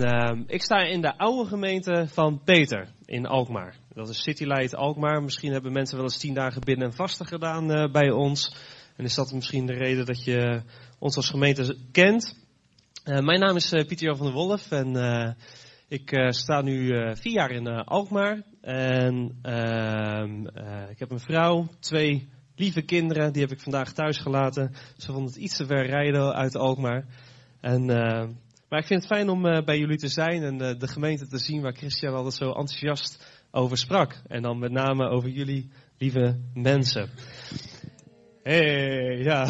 Uh, ik sta in de oude gemeente van Peter in Alkmaar. Dat is City Light Alkmaar. Misschien hebben mensen wel eens tien dagen binnen en vasten gedaan uh, bij ons. En is dat misschien de reden dat je ons als gemeente kent. Uh, mijn naam is Pieter Jan van der Wolf en ik sta nu vier jaar in Alkmaar. En ehm, ik heb een vrouw, twee lieve kinderen, die heb ik vandaag thuis gelaten. Ze vonden het iets te ver rijden uit Alkmaar. En, uh, maar ik vind het fijn om uh, bij jullie te zijn en uh, de gemeente te zien waar Christian altijd zo enthousiast over sprak. En dan met name over jullie lieve mensen. Hey, ja.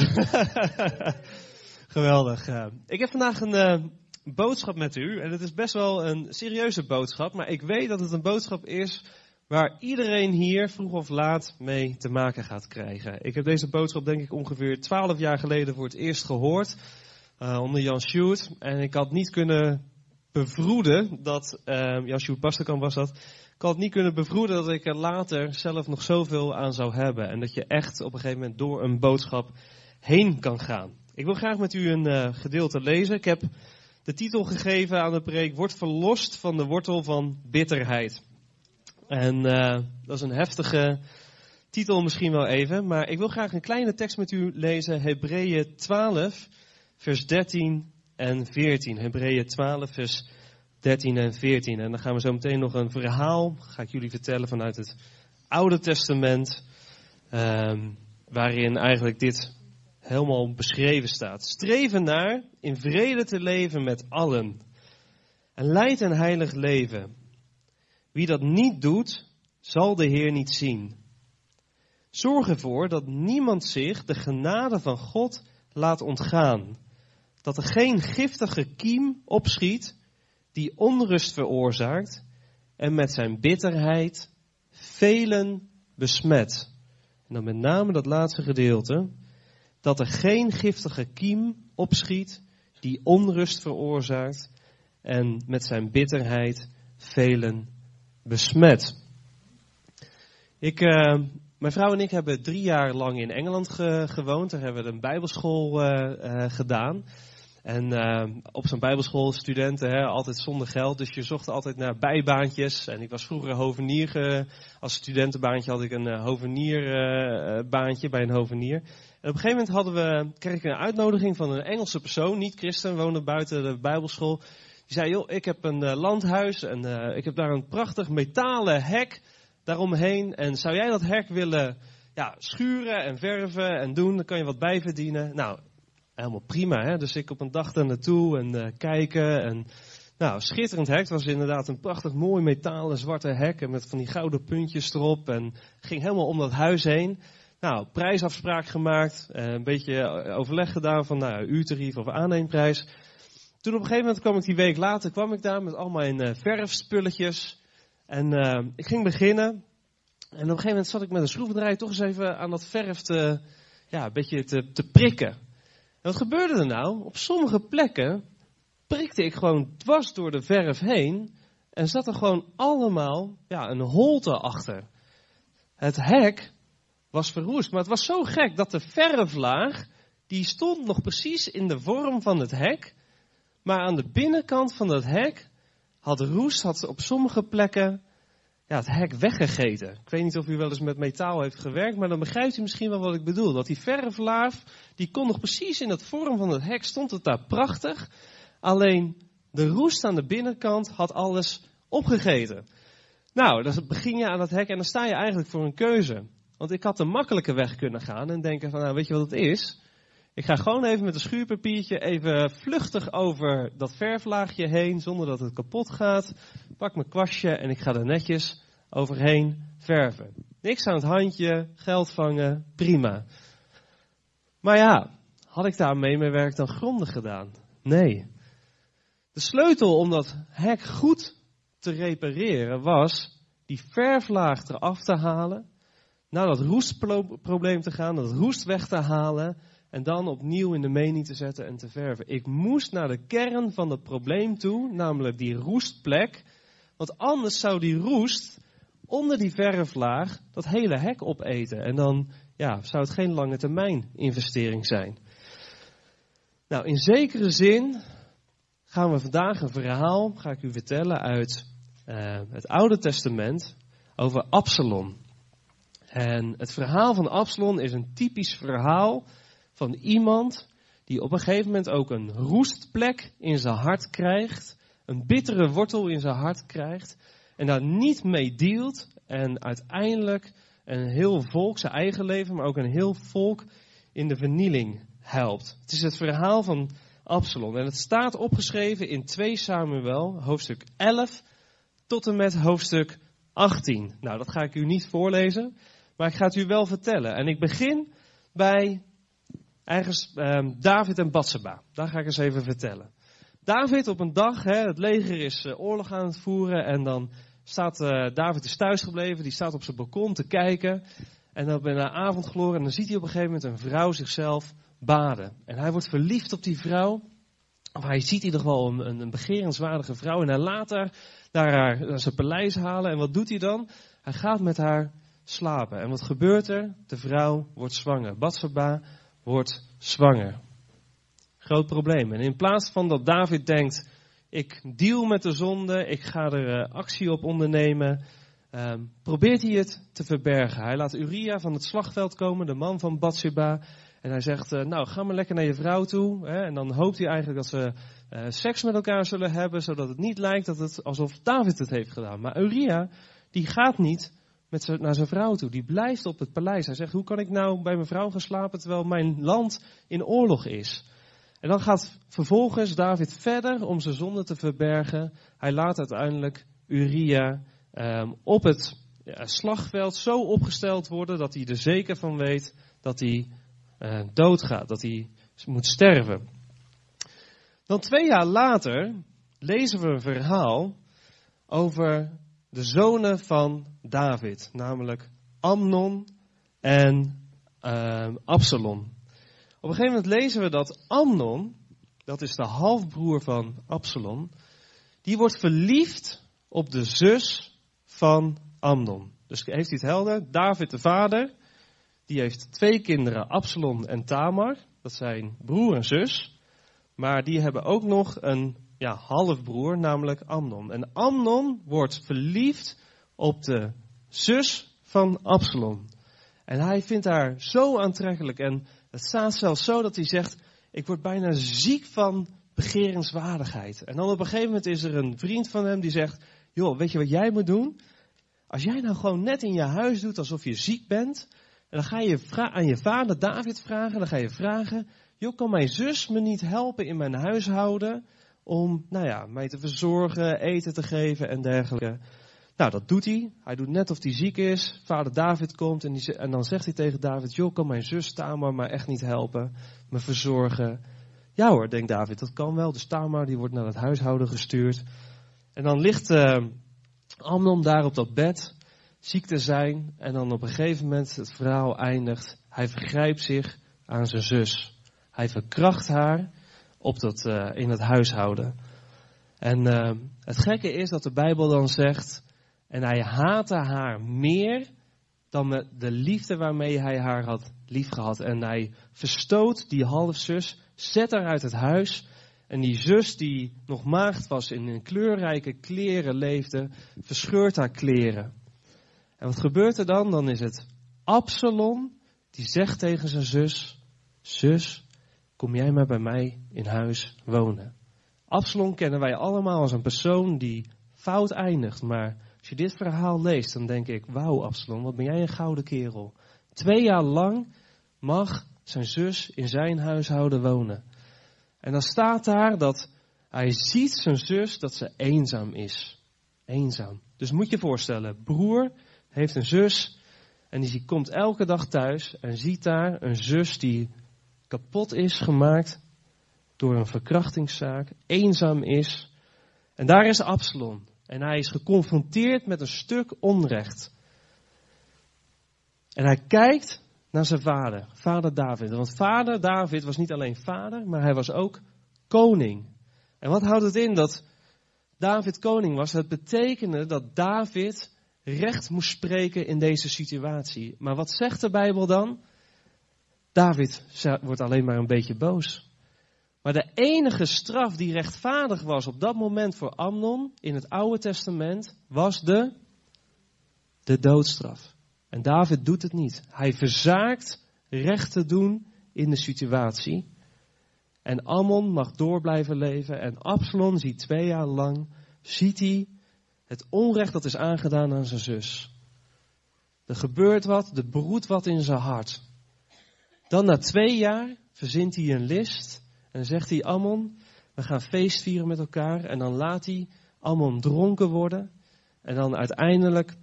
Geweldig. ik heb vandaag een boodschap met u. En het is best wel een serieuze boodschap. Maar ik weet dat het een boodschap is waar iedereen hier vroeg of laat mee te maken gaat krijgen. Ik heb deze boodschap denk ik ongeveer twaalf jaar geleden voor het eerst gehoord uh, onder Jan Sjoerd. En ik had niet kunnen bevroeden dat, uh, Jan Sjoerd Bastekamp was dat, ik had niet kunnen bevroeden dat ik er later zelf nog zoveel aan zou hebben. En dat je echt op een gegeven moment door een boodschap heen kan gaan. Ik wil graag met u een uh, gedeelte lezen. Ik heb de titel gegeven aan de preek, Word verlost van de wortel van bitterheid. En dat is een heftige titel misschien wel even, maar ik wil graag een kleine tekst met u lezen, Hebreeën 12, vers 13 en 14. Hebreeën 12, vers 13 en 14. En dan gaan we zo meteen nog een verhaal, ga ik jullie vertellen vanuit het Oude Testament, um, waarin eigenlijk dit helemaal beschreven staat. Streven naar in vrede te leven met allen. En leid een heilig leven. Wie dat niet doet, zal de Heer niet zien. Zorg ervoor dat niemand zich de genade van God laat ontgaan dat er geen giftige kiem opschiet die onrust veroorzaakt en met zijn bitterheid velen besmet. En dan met name dat laatste gedeelte, dat er geen giftige kiem opschiet die onrust veroorzaakt en met zijn bitterheid velen besmet. Ik, uh, mijn vrouw en ik hebben drie jaar lang in Engeland ge gewoond. Daar hebben we een bijbelschool uh, uh, gedaan. En uh, op zo'n bijbelschool, studenten, hè, altijd zonder geld. Dus je zocht altijd naar bijbaantjes. En ik was vroeger hovenier. Uh, als studentenbaantje had ik een uh, hovenierbaantje bij een hovenier. En op een gegeven moment hadden we, kreeg ik een uitnodiging van een Engelse persoon, niet christen, woonde buiten de bijbelschool. Die zei, joh, ik heb een landhuis en ik heb daar een prachtig metalen hek daaromheen. En zou jij dat hek willen ja, schuren en verven en doen? Dan kan je wat bijverdienen. Nou, helemaal prima. Hè? Dus ik op een dag daar naartoe en uh, kijken. En, nou, schitterend hek. Het was inderdaad een prachtig mooi metalen zwarte hek. met van die gouden puntjes erop. En ging helemaal om dat huis heen. Nou, prijsafspraak gemaakt. Uh, een beetje overleg gedaan van nou, uurtarief of aanneemprijs. Toen op een gegeven moment kwam ik die week later, kwam ik daar met al mijn verfspulletjes. En ik ging beginnen. En op een gegeven moment zat ik met een schroevendraaier toch eens even aan dat verf te, ja, een beetje te, te prikken wat gebeurde er nou? Op sommige plekken prikte ik gewoon dwars door de verf heen en zat er gewoon allemaal ja, een holte achter. Het hek was verroest, maar het was zo gek dat de verflaag, die stond nog precies in de vorm van het hek, maar aan de binnenkant van het hek had roest had op sommige plekken ja, het hek weggegeten. Ik weet niet of u wel eens met metaal heeft gewerkt, maar dan begrijpt u misschien wel wat ik bedoel. Dat die verflaaf, die kon nog precies in het vorm van het hek, stond het daar prachtig. Alleen de roest aan de binnenkant had alles opgegeten. Nou, dan begin je aan het hek en dan sta je eigenlijk voor een keuze. Want ik had de makkelijke weg kunnen gaan en denken van, nou weet je wat het is? Ik ga gewoon even met een schuurpapiertje even vluchtig over dat verflaagje heen, zonder dat het kapot gaat. Pak mijn kwastje en ik ga er netjes overheen verven. Niks aan het handje, geld vangen, prima. Maar ja, had ik daarmee mijn werk dan grondig gedaan? Nee. De sleutel om dat hek goed te repareren was die verflaag eraf te halen, naar dat roestprobleem te gaan, dat roest weg te halen en dan opnieuw in de mening te zetten en te verven. Ik moest naar de kern van het probleem toe, namelijk die roestplek. Want anders zou die roest onder die verflaag dat hele hek opeten. En dan ja, zou het geen lange termijn investering zijn. Nou, in zekere zin gaan we vandaag een verhaal, ga ik u vertellen, uit uh, het Oude Testament over Absalom. En het verhaal van Absalom is een typisch verhaal van iemand die op een gegeven moment ook een roestplek in zijn hart krijgt, een bittere wortel in zijn hart krijgt en daar niet mee dealt en uiteindelijk een heel volk, zijn eigen leven, maar ook een heel volk in de vernieling helpt. Het is het verhaal van Absalom en het staat opgeschreven in 2 Samuel, hoofdstuk 11 tot en met hoofdstuk 18. Nou, dat ga ik u niet voorlezen, maar ik ga het u wel vertellen. En ik begin bij ergens um, David en Batseba. Daar ga ik eens even vertellen. David op een dag, hè, het leger is uh, oorlog aan het voeren en dan staat uh, David is thuisgebleven, die staat op zijn balkon te kijken. En dan bij de avondgloren en dan ziet hij op een gegeven moment een vrouw zichzelf baden. En hij wordt verliefd op die vrouw. Of hij ziet in ieder geval een, een begerenswaardige vrouw en hij laat haar naar, haar naar zijn paleis halen. En wat doet hij dan? Hij gaat met haar slapen. En wat gebeurt er? De vrouw wordt zwanger. Batsaba wordt zwanger. Groot probleem. En in plaats van dat David denkt, ik deal met de zonde, ik ga er uh, actie op ondernemen, um, probeert hij het te verbergen. Hij laat Uria van het slagveld komen, de man van Bathsheba. En hij zegt, uh, nou ga maar lekker naar je vrouw toe. Hè, en dan hoopt hij eigenlijk dat ze uh, seks met elkaar zullen hebben, zodat het niet lijkt dat het alsof David het heeft gedaan. Maar Uria, die gaat niet met naar zijn vrouw toe. Die blijft op het paleis. Hij zegt, hoe kan ik nou bij mijn vrouw gaan slapen terwijl mijn land in oorlog is? En dan gaat vervolgens David verder om zijn zonde te verbergen. Hij laat uiteindelijk Uria um, op het slagveld zo opgesteld worden dat hij er zeker van weet dat hij uh, doodgaat, dat hij moet sterven. Dan twee jaar later lezen we een verhaal over de zonen van David, namelijk Amnon en uh, Absalom. Op een gegeven moment lezen we dat Amnon, dat is de halfbroer van Absalom, die wordt verliefd op de zus van Amnon. Dus heeft hij het helder? David de vader, die heeft twee kinderen, Absalom en Tamar. Dat zijn broer en zus. Maar die hebben ook nog een ja, halfbroer, namelijk Amnon. En Amnon wordt verliefd op de zus van Absalom. En hij vindt haar zo aantrekkelijk. En het staat zelfs zo dat hij zegt: Ik word bijna ziek van begerenswaardigheid. En dan op een gegeven moment is er een vriend van hem die zegt: Joh, weet je wat jij moet doen? Als jij nou gewoon net in je huis doet alsof je ziek bent. En dan ga je aan je vader David vragen. Dan ga je vragen: Joh, kan mijn zus me niet helpen in mijn huishouden? Om, nou ja, mij te verzorgen, eten te geven en dergelijke. Nou, dat doet hij. Hij doet net of hij ziek is. Vader David komt en, die, en dan zegt hij tegen David: Joh, kan mijn zus Tamar maar echt niet helpen? Me verzorgen? Ja hoor, denkt David, dat kan wel. Dus Tamar die wordt naar het huishouden gestuurd. En dan ligt uh, Amnon daar op dat bed, ziek te zijn. En dan op een gegeven moment het verhaal eindigt. Hij vergrijpt zich aan zijn zus. Hij verkracht haar op dat, uh, in het huishouden. En uh, het gekke is dat de Bijbel dan zegt en hij haatte haar meer dan de liefde waarmee hij haar had liefgehad. En hij verstoot die halfzus, zet haar uit het huis. En die zus die nog maagd was in kleurrijke kleren leefde, verscheurt haar kleren. En wat gebeurt er dan? Dan is het Absalom die zegt tegen zijn zus, zus, kom jij maar bij mij in huis wonen. Absalom kennen wij allemaal als een persoon die fout eindigt, maar als je dit verhaal leest, dan denk ik, wauw Absalom, wat ben jij een gouden kerel. Twee jaar lang mag zijn zus in zijn huishouden wonen. En dan staat daar dat hij ziet zijn zus dat ze eenzaam is. Eenzaam. Dus moet je voorstellen, broer heeft een zus en die komt elke dag thuis en ziet daar een zus die kapot is gemaakt door een verkrachtingszaak, eenzaam is. En daar is Absalom. En hij is geconfronteerd met een stuk onrecht. En hij kijkt naar zijn vader, vader David. Want vader David was niet alleen vader, maar hij was ook koning. En wat houdt het in dat David koning was? Het betekende dat David recht moest spreken in deze situatie. Maar wat zegt de Bijbel dan? David wordt alleen maar een beetje boos. Maar de enige straf die rechtvaardig was op dat moment voor Amnon in het Oude Testament was de, de doodstraf. En David doet het niet. Hij verzaakt recht te doen in de situatie. En Ammon mag door blijven leven. En Absalom ziet twee jaar lang, ziet hij het onrecht dat is aangedaan aan zijn zus. Er gebeurt wat, er broedt wat in zijn hart. Dan na twee jaar verzint hij een list en zegt hij Ammon, we gaan feest vieren met elkaar. En dan laat hij Ammon dronken worden. En dan uiteindelijk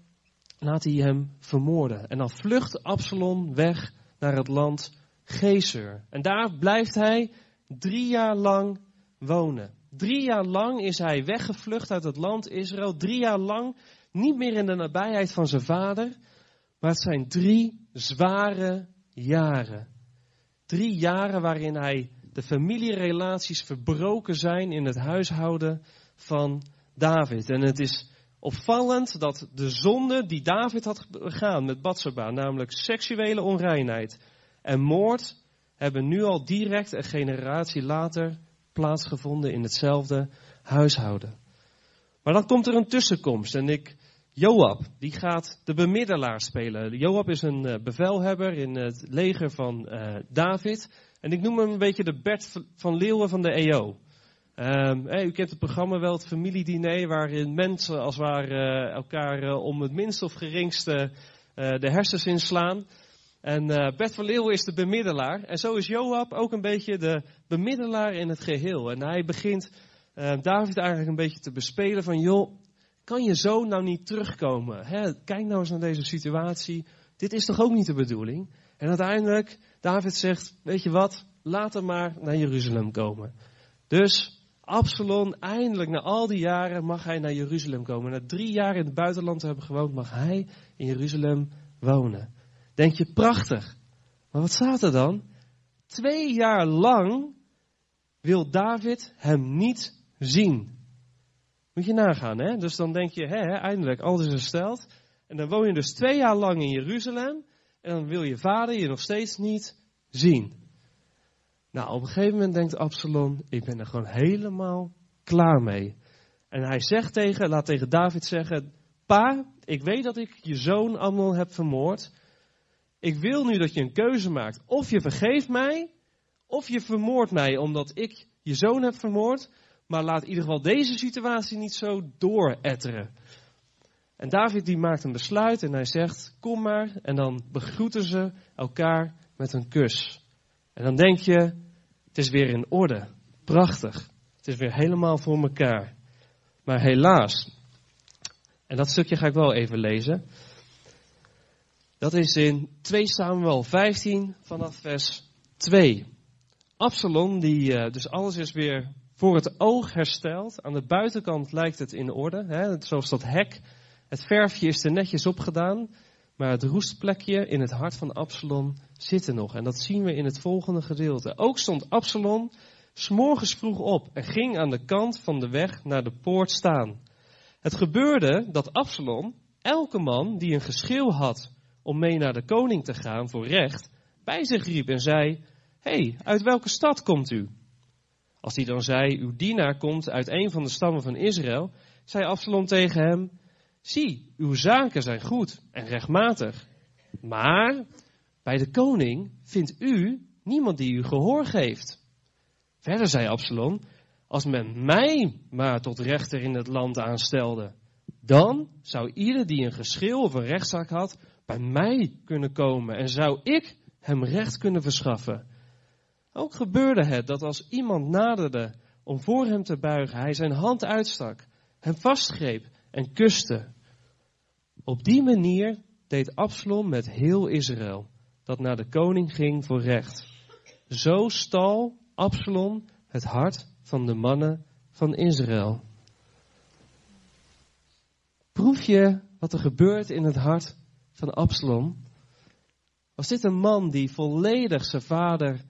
laat hij hem vermoorden. En dan vlucht Absalom weg naar het land Gezer. En daar blijft hij drie jaar lang wonen. Drie jaar lang is hij weggevlucht uit het land Israël. Drie jaar lang niet meer in de nabijheid van zijn vader. Maar het zijn drie zware jaren. Drie jaren waarin hij de familierelaties verbroken zijn in het huishouden van David. En het is opvallend dat de zonde die David had begaan met Batseba, namelijk seksuele onreinheid en moord, hebben nu al direct een generatie later plaatsgevonden in hetzelfde huishouden. Maar dan komt er een tussenkomst en ik, Joab, die gaat de bemiddelaar spelen. Joab is een eh, bevelhebber in het leger van uh, David. En ik noem hem een beetje de Bert van Leeuwen van de EO. Um, u kent het programma wel, het familiediner, waarin mensen als ware uh, elkaar uh, om het minst of geringste uh, de hersens inslaan. En Bert van Leeuwen is de bemiddelaar. En zo is Joab ook een beetje de bemiddelaar in het geheel. En hij begint David eigenlijk een beetje te bespelen van, joh, kan je zo nou niet terugkomen? Hè? Kijk nou eens naar deze situatie. Dit is toch ook niet de bedoeling? En uiteindelijk, David zegt, weet je wat, laat hem maar naar Jeruzalem komen. Dus Absalom, eindelijk na al die jaren mag hij naar Jeruzalem komen. Na drie jaar in het buitenland te hebben gewoond, mag hij in Jeruzalem wonen. Denk je, prachtig. Maar wat staat er dan? Twee jaar lang wil David hem niet zien. Moet je nagaan, hè? Dus dan denk je, hè, eindelijk, alles is hersteld. En dan woon je dus twee jaar lang in Jeruzalem. En dan wil je vader je nog steeds niet zien. Nou, op een gegeven moment denkt Absalom, ik ben er gewoon helemaal klaar mee. En hij zegt tegen, laat tegen David zeggen, pa, ik weet dat ik je zoon Amnon heb vermoord. Ik wil nu dat je een keuze maakt. Of je vergeeft mij, of je vermoordt mij omdat ik je zoon heb vermoord. Maar laat in ieder geval deze situatie niet zo dooretteren. En David die maakt een besluit en hij zegt, kom maar. En dan begroeten ze elkaar met een kus. En dan denk je, het is weer in orde. Prachtig. Het is weer helemaal voor elkaar. Maar helaas, en dat stukje ga ik wel even lezen. Dat is in 2 Samuel 15 vanaf vers 2. Absalom, die, uh, dus alles is weer voor het oog hersteld. Aan de buitenkant lijkt het in orde, hè, zoals dat hek. Het verfje is er netjes opgedaan. Maar het roestplekje in het hart van Absalom zit er nog. En dat zien we in het volgende gedeelte. Ook stond Absalom s'morgens vroeg op en ging aan de kant van de weg naar de poort staan. Het gebeurde dat Absalom elke man die een geschil had om mee naar de koning te gaan voor recht, bij zich riep en zei, hey, uit welke stad komt u? Als hij dan zei, uw dienaar komt uit een van de stammen van Israël, zei Absalom tegen hem, Zie, uw zaken zijn goed en rechtmatig. Maar bij de koning vindt u niemand die u gehoor geeft. Verder zei Absalom, als men mij maar tot rechter in het land aanstelde, dan zou ieder die een geschil of een rechtszaak had, bij mij kunnen komen en zou ik hem recht kunnen verschaffen. Ook gebeurde het dat als iemand naderde om voor hem te buigen, hij zijn hand uitstak, hem vastgreep en kuste. Op die manier deed Absalom met heel Israël, dat naar de koning ging voor recht. Zo stal Absalom het hart van de mannen van Israël. Proef je wat er gebeurt in het hart van Absalom? Was dit een man die volledig zijn vader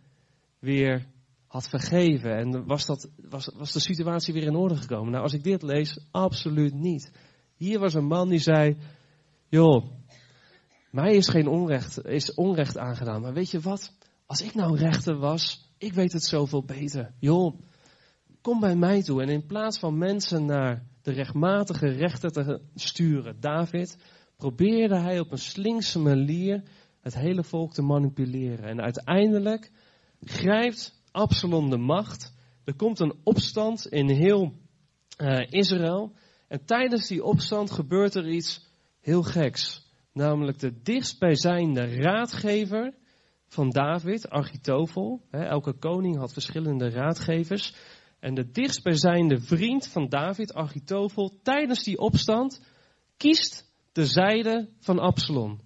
weer had vergeven? En was, dat, was, was de situatie weer in orde gekomen? Nou, als ik dit lees, absoluut niet. Hier was een man die zei, joh, mij is geen onrecht, is onrecht aangedaan. Maar weet je wat? Als ik nou rechter was, Ik weet het zoveel beter. Joh, kom bij mij toe. En in plaats van mensen naar de rechtmatige rechter te sturen, David, probeerde hij op een slinkse manier het hele volk te manipuleren. En uiteindelijk grijpt Absalom de macht. Er komt een opstand in heel uh, Israël. En tijdens die opstand gebeurt er iets heel geks. Namelijk de dichtstbijzijnde raadgever van David, Architofel. elke koning had verschillende raadgevers. En de dichtstbijzijnde vriend van David, Architofel, tijdens die opstand kiest de zijde van Absalom.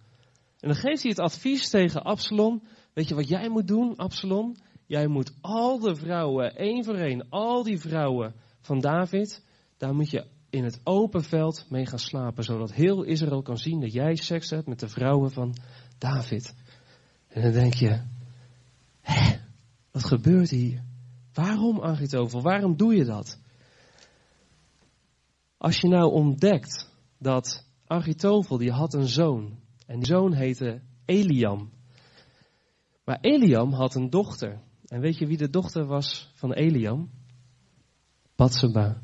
En dan geeft hij het advies tegen Absalom. Weet je wat jij moet doen, Absalom? Jij moet al de vrouwen, één voor één, al die vrouwen van David, daar moet je in het open veld mee gaan slapen, zodat heel Israël kan zien dat jij seks hebt met de vrouwen van David. En dan denk je, hè, wat gebeurt hier? Waarom, Agitovel, waarom doe je dat? Als je nou ontdekt dat Agitovel, die had een zoon, en die zoon heette Eliam. Maar Eliam had een dochter. En weet je wie de dochter was van Eliam? Batseba.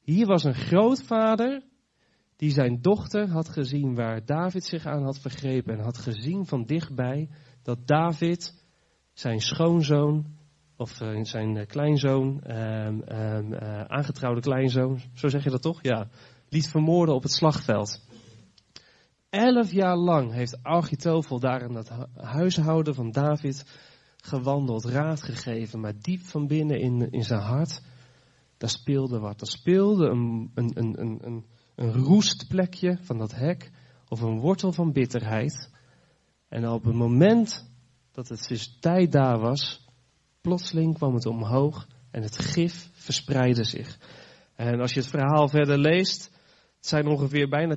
Hier was een grootvader die zijn dochter had gezien waar David zich aan had vergrepen en had gezien van dichtbij dat David zijn schoonzoon of uh, zijn uh, kleinzoon, um, um, uh, aangetrouwde kleinzoon, zo zeg je dat toch? Ja, liet vermoorden op het slagveld. Elf jaar lang heeft Architofel daar in dat huishouden van David gewandeld, raad gegeven, maar diep van binnen in, in zijn hart, daar speelde wat. Daar speelde een, een, een, een, een roestplekje van dat hek, of een wortel van bitterheid. En op het moment dat het dus tijd daar was, plotseling kwam het omhoog en het gif verspreidde zich. En als je het verhaal verder leest, het zijn ongeveer bijna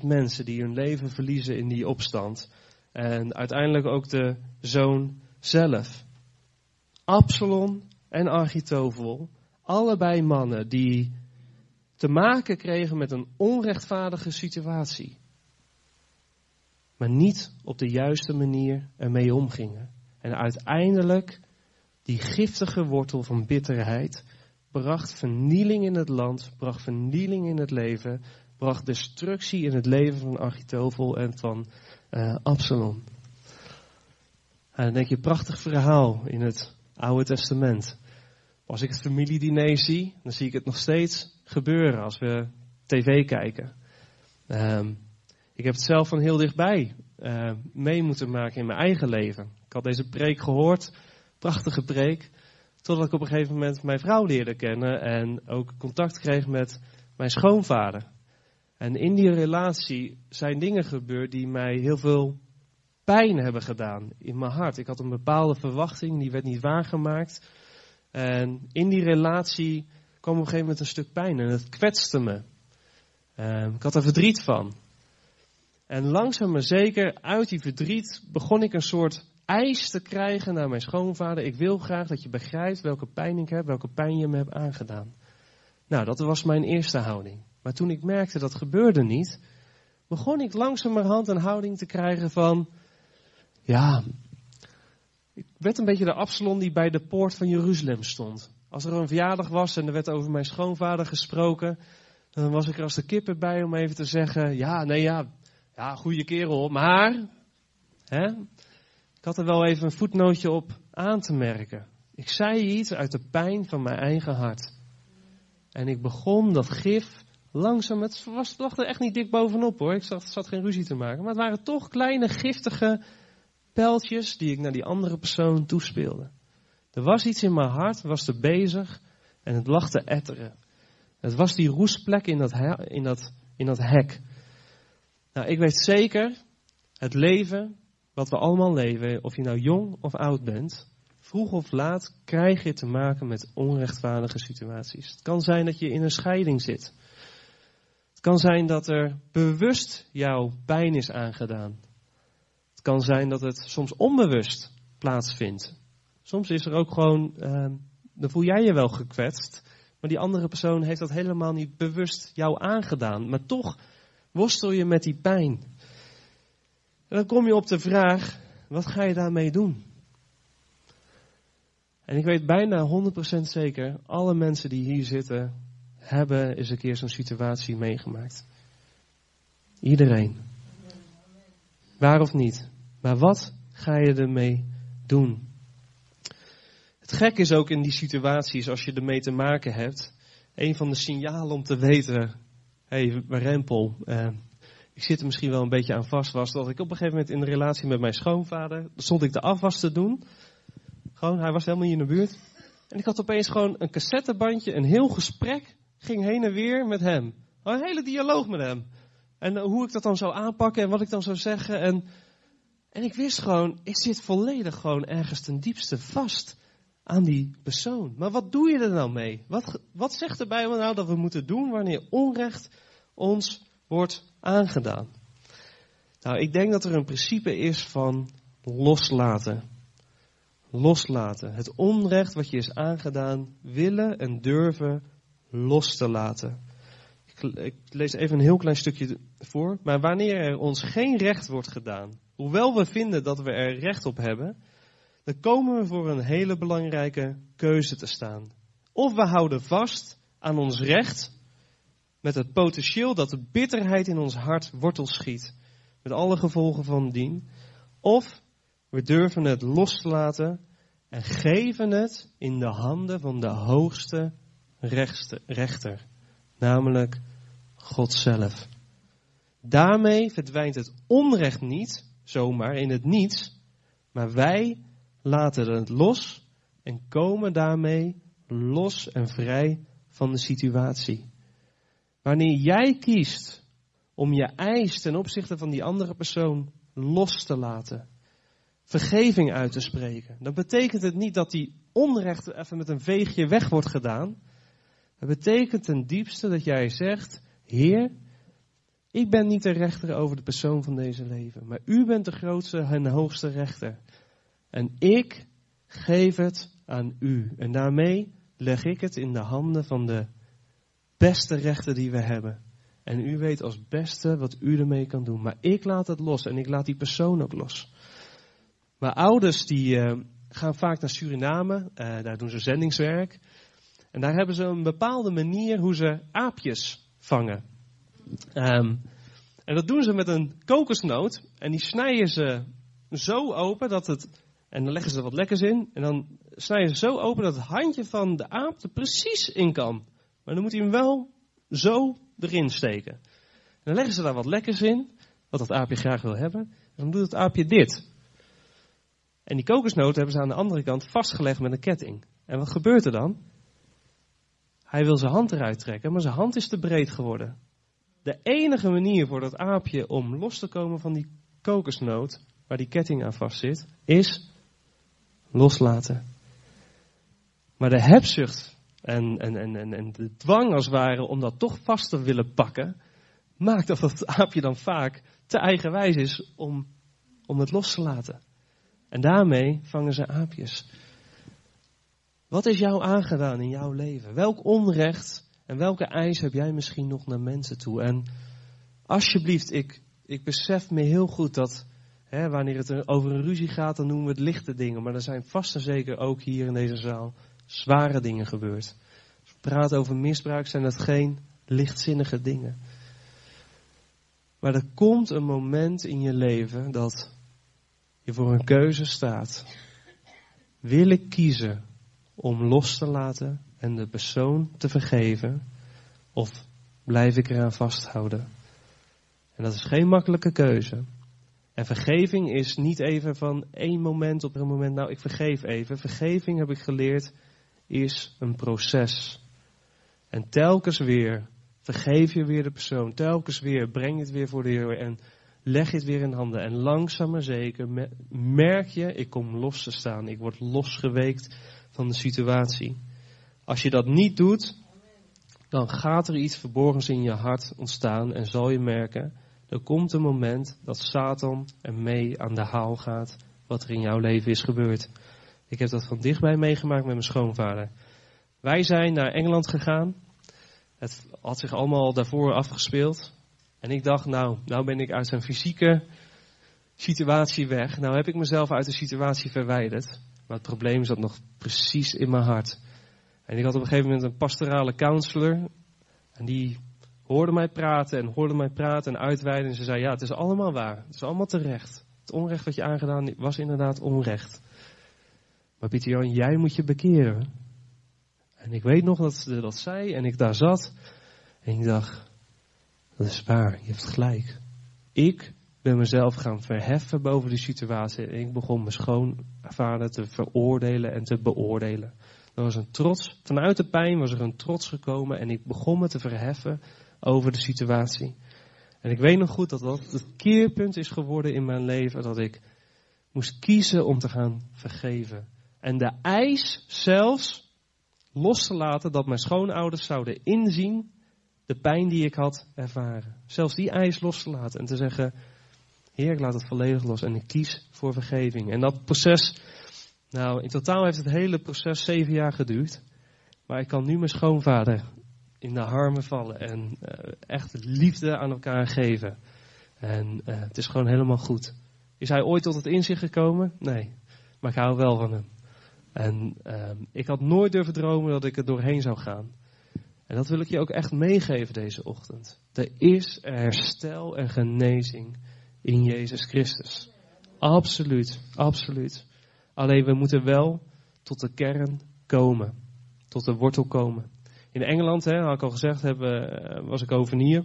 20.000 mensen die hun leven verliezen in die opstand. En uiteindelijk ook de zoon zelf. Absalom en Architovel, allebei mannen die te maken kregen met een onrechtvaardige situatie. Maar niet op de juiste manier ermee omgingen. En uiteindelijk die giftige wortel van bitterheid bracht vernieling in het land, bracht vernieling in het leven, bracht destructie in het leven van Achitophel en van uh, Absalom. En dan denk je, prachtig verhaal in het Oude Testament. Als ik het familiediner zie, dan zie ik het nog steeds gebeuren als we tv kijken. Um, ik heb het zelf van heel dichtbij uh, mee moeten maken in mijn eigen leven. Ik had deze preek gehoord, prachtige preek. Totdat ik op een gegeven moment mijn vrouw leerde kennen en ook contact kreeg met mijn schoonvader. En in die relatie zijn dingen gebeurd die mij heel veel pijn hebben gedaan in mijn hart. Ik had een bepaalde verwachting, die werd niet waargemaakt. En in die relatie kwam op een gegeven moment een stuk pijn en het kwetste me. Uh, ik had er verdriet van. En langzaam maar zeker uit die verdriet begon ik een soort eis te krijgen naar mijn schoonvader. Ik wil graag dat je begrijpt welke pijn ik heb, welke pijn je me hebt aangedaan. Nou, dat was mijn eerste houding. Maar toen ik merkte dat gebeurde niet, begon ik langzamerhand een houding te krijgen van, ja, ik werd een beetje de Absalom die bij de poort van Jeruzalem stond. Als er een verjaardag was en er werd over mijn schoonvader gesproken, dan was ik er als de kippen bij om even te zeggen, ja, nee, ja, ja, goede kerel, maar, hè, ik had er wel even een voetnootje op aan te merken. Ik zei iets uit de pijn van mijn eigen hart. En ik begon dat gif langzaam, het was, lag er echt niet dik bovenop hoor, ik zat, zat geen ruzie te maken. Maar het waren toch kleine giftige pijltjes die ik naar die andere persoon toespeelde. Er was iets in mijn hart, was er bezig en het lag te etteren. Het was die roestplek in dat, in dat, in dat hek. Nou, ik weet zeker, het leven wat we allemaal leven, of je nou jong of oud bent, vroeg of laat krijg je te maken met onrechtvaardige situaties. Het kan zijn dat je in een scheiding zit. Het kan zijn dat er bewust jouw pijn is aangedaan. Het kan zijn dat het soms onbewust plaatsvindt. Soms is er ook gewoon, uh, dan voel jij je wel gekwetst, maar die andere persoon heeft dat helemaal niet bewust jou aangedaan. Maar toch worstel je met die pijn. En dan kom je op de vraag, wat ga je daarmee doen? En ik weet bijna 100% zeker, alle mensen die hier zitten, hebben eens een keer zo'n situatie meegemaakt. Iedereen. Waar of niet. Maar wat ga je ermee doen? Het gek is ook in die situaties, als je ermee te maken hebt, een van de signalen om te weten, hé, hey, Rempel, eh, ik zit er misschien wel een beetje aan vast, was dat ik op een gegeven moment in de relatie met mijn schoonvader, stond ik de afwas te doen. Gewoon, hij was helemaal hier in de buurt. En ik had opeens gewoon een cassettebandje, een heel gesprek ging heen en weer met hem. Een hele dialoog met hem. En eh, hoe ik dat dan zou aanpakken en wat ik dan zou zeggen. En, en ik wist gewoon, ik zit volledig gewoon ergens ten diepste vast aan die persoon. Maar wat doe je er nou mee? Wat, wat zegt de Bijbel nou dat we moeten doen wanneer onrecht ons wordt aangedaan? Nou, ik denk dat er een principe is van loslaten. Loslaten. Het onrecht wat je is aangedaan, willen en durven los te laten. Ik, lees even een heel klein stukje voor. Maar wanneer er ons geen recht wordt gedaan, hoewel we vinden dat we er recht op hebben, dan komen we voor een hele belangrijke keuze te staan. Of we houden vast aan ons recht, met het potentieel dat de bitterheid in ons hart wortel schiet, met alle gevolgen van dien. Of we durven het los te laten en geven het in de handen van de hoogste rechter, namelijk God zelf. Daarmee verdwijnt het onrecht niet zomaar in het niets, maar wij laten het los en komen daarmee los en vrij van de situatie. Wanneer jij kiest om je eis ten opzichte van die andere persoon los te laten, vergeving uit te spreken, dan betekent het niet dat die onrecht even met een veegje weg wordt gedaan. Het betekent ten diepste dat jij zegt, Heer, ik ben niet de rechter over de persoon van deze leven, maar u bent de grootste en hoogste rechter. En ik geef het aan u. En daarmee leg ik het in de handen van de beste rechter die we hebben. En u weet als beste wat u ermee kan doen. Maar ik laat het los en ik laat die persoon ook los. Maar ouders die uh, gaan vaak naar Suriname, uh, daar doen ze zendingswerk. En daar hebben ze een bepaalde manier hoe ze aapjes vangen. Um, en dat doen ze met een kokosnoot. En die snijden ze zo open dat het en dan leggen ze er wat lekkers in. En dan snijden ze zo open dat het handje van de aap er precies in kan. Maar dan moet hij hem wel zo erin steken. En dan leggen ze daar wat lekkers in. Wat dat aapje graag wil hebben. En dan doet het aapje dit. En die kokosnoot hebben ze aan de andere kant vastgelegd met een ketting. En wat gebeurt er dan? Hij wil zijn hand eruit trekken, maar zijn hand is te breed geworden. De enige manier voor dat aapje om los te komen van die kokosnoot, waar die ketting aan vast zit, is loslaten. Maar de hebzucht en, en, en, en, de dwang als het ware om dat toch vast te willen pakken, maakt dat het aapje dan vaak te eigenwijs is om, om het los te laten. En daarmee vangen ze aapjes. Wat is jou aangedaan in jouw leven? Welk onrecht en welke eis heb jij misschien nog naar mensen toe? En alsjeblieft, ik, ik besef me heel goed dat Hè, wanneer het over een ruzie gaat, dan noemen we het lichte dingen. Maar er zijn vast en zeker ook hier in deze zaal zware dingen gebeurd. Als we praten over misbruik, zijn dat geen lichtzinnige dingen. Maar er komt een moment in je leven dat je voor een keuze staat. Wil ik kiezen om los te laten en de persoon te vergeven? Of blijf ik eraan vasthouden? En dat is geen makkelijke keuze. En vergeving is niet even van één moment op een moment, nou ik vergeef even. Vergeving heb ik geleerd, is een proces. En telkens weer vergeef je weer de persoon. Telkens weer breng je het weer voor de Heer en leg je het weer in handen. En langzaam maar zeker merk je, ik kom los te staan. Ik word losgeweekt van de situatie. Als je dat niet doet, dan gaat er iets verborgens in je hart ontstaan en zal je merken, er komt een moment dat Satan ermee aan de haal gaat wat er in jouw leven is gebeurd. Ik heb dat van dichtbij meegemaakt met mijn schoonvader. Wij zijn naar Engeland gegaan. Het had zich allemaal daarvoor afgespeeld. En ik dacht, nou, nou ben ik uit zijn fysieke situatie weg. Nou heb ik mezelf uit de situatie verwijderd. Maar het probleem zat nog precies in mijn hart. En ik had op een gegeven moment een pastorale counselor. En die hoorde mij praten en hoorde mij praten en uitweiden. En ze zei, ja, het is allemaal waar. Het is allemaal terecht. Het onrecht wat je aangedaan was inderdaad onrecht. Maar Pieter jij moet je bekeren. En ik weet nog dat ze dat zei en ik daar zat. En ik dacht, dat is waar, je hebt gelijk. Ik mezelf gaan verheffen boven die situatie. En ik begon mijn schoonvader te veroordelen en te beoordelen. Er was een trots, vanuit de pijn was er een trots gekomen en ik begon me te verheffen over de situatie. En ik weet nog goed dat dat het keerpunt is geworden in mijn leven, dat ik moest kiezen om te gaan vergeven. En de eis zelfs los te laten dat mijn schoonouders zouden inzien de pijn die ik had ervaren. Zelfs die eis los te laten en te zeggen, Heer, ik laat het volledig los en ik kies voor vergeving. En dat proces, nou, in totaal heeft het hele proces zeven jaar geduurd. Maar ik kan nu mijn schoonvader in de armen vallen en uh, echt liefde aan elkaar geven. En uh, het is gewoon helemaal goed. Is hij ooit tot het inzicht gekomen? Nee, maar ik hou wel van hem. En uh, ik had nooit durven dromen dat ik er doorheen zou gaan. En dat wil ik je ook echt meegeven deze ochtend. Er is herstel en genezing in Jezus Christus. Absoluut, absoluut. Alleen we moeten wel tot de kern komen. Tot de wortel komen. In Engeland, hè, had ik al gezegd, eh, was ik hier.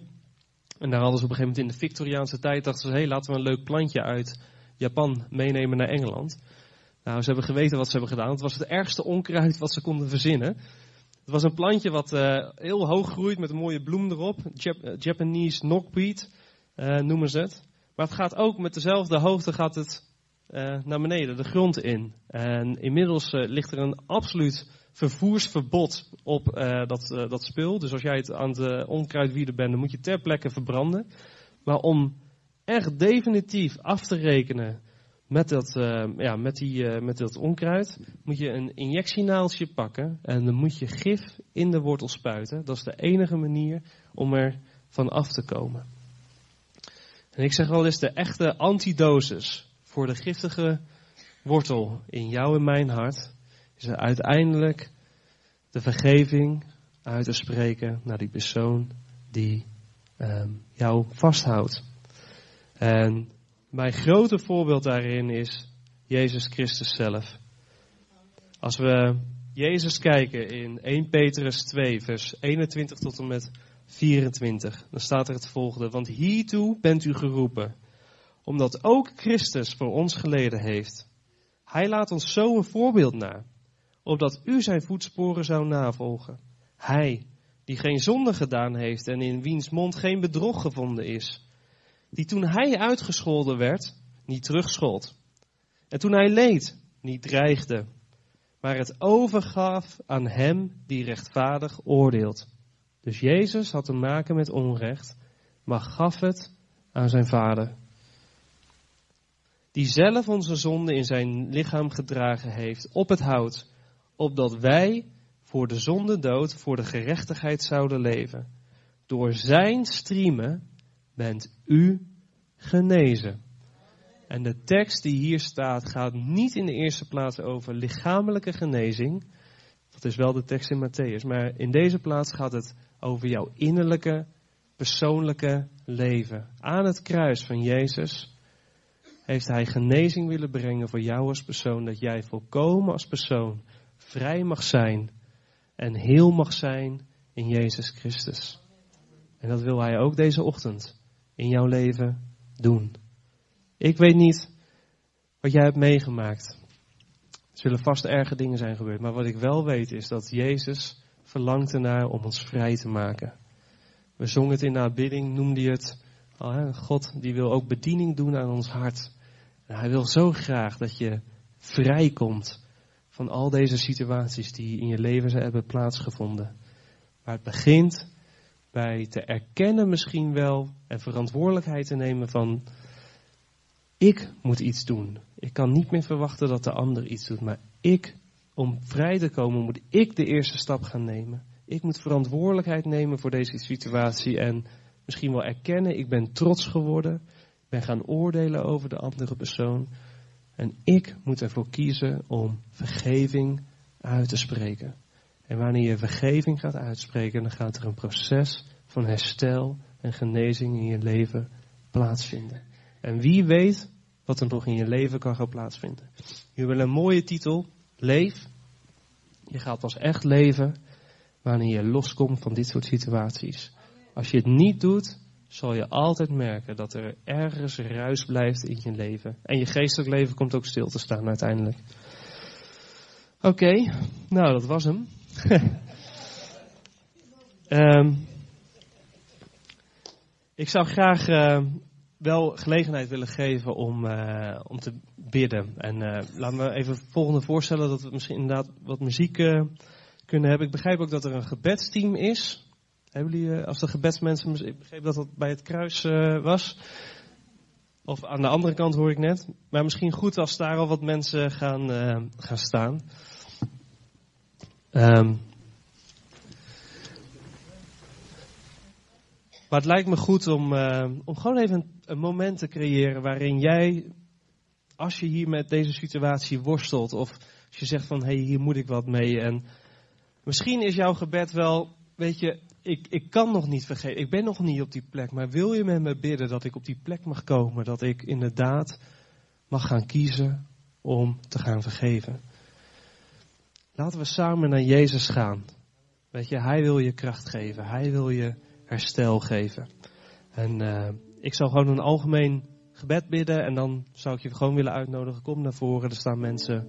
En daar hadden ze op een gegeven moment in de Victoriaanse tijd, dachten ze, hé, hey, laten we een leuk plantje uit Japan meenemen naar Engeland. Nou, ze hebben geweten wat ze hebben gedaan. Het was het ergste onkruid wat ze konden verzinnen. Het was een plantje wat uh, heel hoog groeit met een mooie bloem erop. Jap eh, Japanese knockweed uh, noemen ze het. Maar het gaat ook met dezelfde hoogte gaat het naar beneden, de grond in. En inmiddels ligt er een absoluut vervoersverbod op dat, dat spul. Dus als jij het aan het onkruid wieden bent, dan moet je ter plekke verbranden. Maar om echt definitief af te rekenen met dat, ja, met, die, met dat onkruid moet je een injectienaaltje pakken en dan moet je gif in de wortel spuiten. Dat is de enige manier om er van af te komen. En ik zeg wel eens, de echte antidosis voor de giftige wortel in jou en mijn hart is er uiteindelijk de vergeving uit te spreken naar die persoon die um, jou vasthoudt. En mijn grote voorbeeld daarin is Jezus Christus zelf. Als we Jezus kijken in 1 Petrus 2, vers 21 tot en met 24, dan staat er het volgende. Want hiertoe bent u geroepen, omdat ook Christus voor ons geleden heeft. Hij laat ons zo een voorbeeld na, opdat u zijn voetsporen zou navolgen. Hij, die geen zonde gedaan heeft en in wiens mond geen bedrog gevonden is die toen hij uitgescholden werd, niet terugschold. En toen hij leed, niet dreigde, maar het overgaf aan hem die rechtvaardig oordeelt. Dus Jezus had te maken met onrecht, maar gaf het aan zijn vader. Die zelf onze zonde in zijn lichaam gedragen heeft op het hout, opdat wij voor de zonde dood, voor de gerechtigheid zouden leven. Door zijn striemen bent u genezen. En de tekst die hier staat gaat niet in de eerste plaats over lichamelijke genezing. Dat is wel de tekst in Matthäus. Maar in deze plaats gaat het over jouw innerlijke, persoonlijke leven. Aan het kruis van Jezus heeft Hij genezing willen brengen voor jou als persoon. Dat jij volkomen als persoon vrij mag zijn en heel mag zijn in Jezus Christus. En dat wil Hij ook deze ochtend in jouw leven doen. Ik weet niet wat jij hebt meegemaakt. Zullen vast erge dingen zijn gebeurd. Maar wat ik wel weet is dat Jezus verlangt ernaar om ons vrij te maken. We zongen het in de aanbidding, noemde je het. God die wil ook bediening doen aan ons hart. En hij wil zo graag dat je vrijkomt van al deze situaties die in je leven hebben plaatsgevonden. Maar het begint bij te erkennen misschien wel en verantwoordelijkheid te nemen van ik moet iets doen. Ik kan niet meer verwachten dat de ander iets doet, maar ik, om vrij te komen, moet ik de eerste stap gaan nemen. Ik moet verantwoordelijkheid nemen voor deze situatie en misschien wel erkennen, ik ben trots geworden, ik ben gaan oordelen over de andere persoon. En ik moet ervoor kiezen om vergeving uit te spreken. En wanneer je vergeving gaat uitspreken, dan gaat er een proces van herstel en genezing in je leven plaatsvinden. En wie weet wat er nog in je leven kan gaan plaatsvinden. Je wil een mooie titel, Leef. Je gaat pas echt leven wanneer je loskomt van dit soort situaties. Als je het niet doet, zal je altijd merken dat er ergens ruis blijft in je leven. En je geestelijk leven komt ook stil te staan uiteindelijk. Oké, nou dat was hem. um, ik zou graag uh, wel gelegenheid willen geven om, uh, om te bidden. En uh, laten we even het volgende voorstellen dat we misschien inderdaad wat muziek kunnen hebben. Ik begrijp ook dat er een gebedsteam is. Hebben jullie, als de gebedsmensen, ik begreep dat dat bij het kruis was. Of aan de andere kant hoor ik net. Maar misschien goed als daar al wat mensen gaan, gaan staan. Um, maar het lijkt me goed om, uh, om gewoon even een, moment te creëren waarin jij, als je hier met deze situatie worstelt, of als je zegt van hé, hey, hier moet ik wat mee. En misschien is jouw gebed wel, weet je, ik, ik kan nog niet vergeten, ik ben nog niet op die plek, maar wil je met me bidden dat ik op die plek mag komen, dat ik inderdaad mag gaan kiezen om te gaan vergeven. Laten we samen naar Jezus gaan. Weet je, Hij wil je kracht geven. Hij wil je herstel geven. En uh, ik zou gewoon een algemeen gebed bidden en dan zou ik je gewoon willen uitnodigen. Kom naar voren, er staan mensen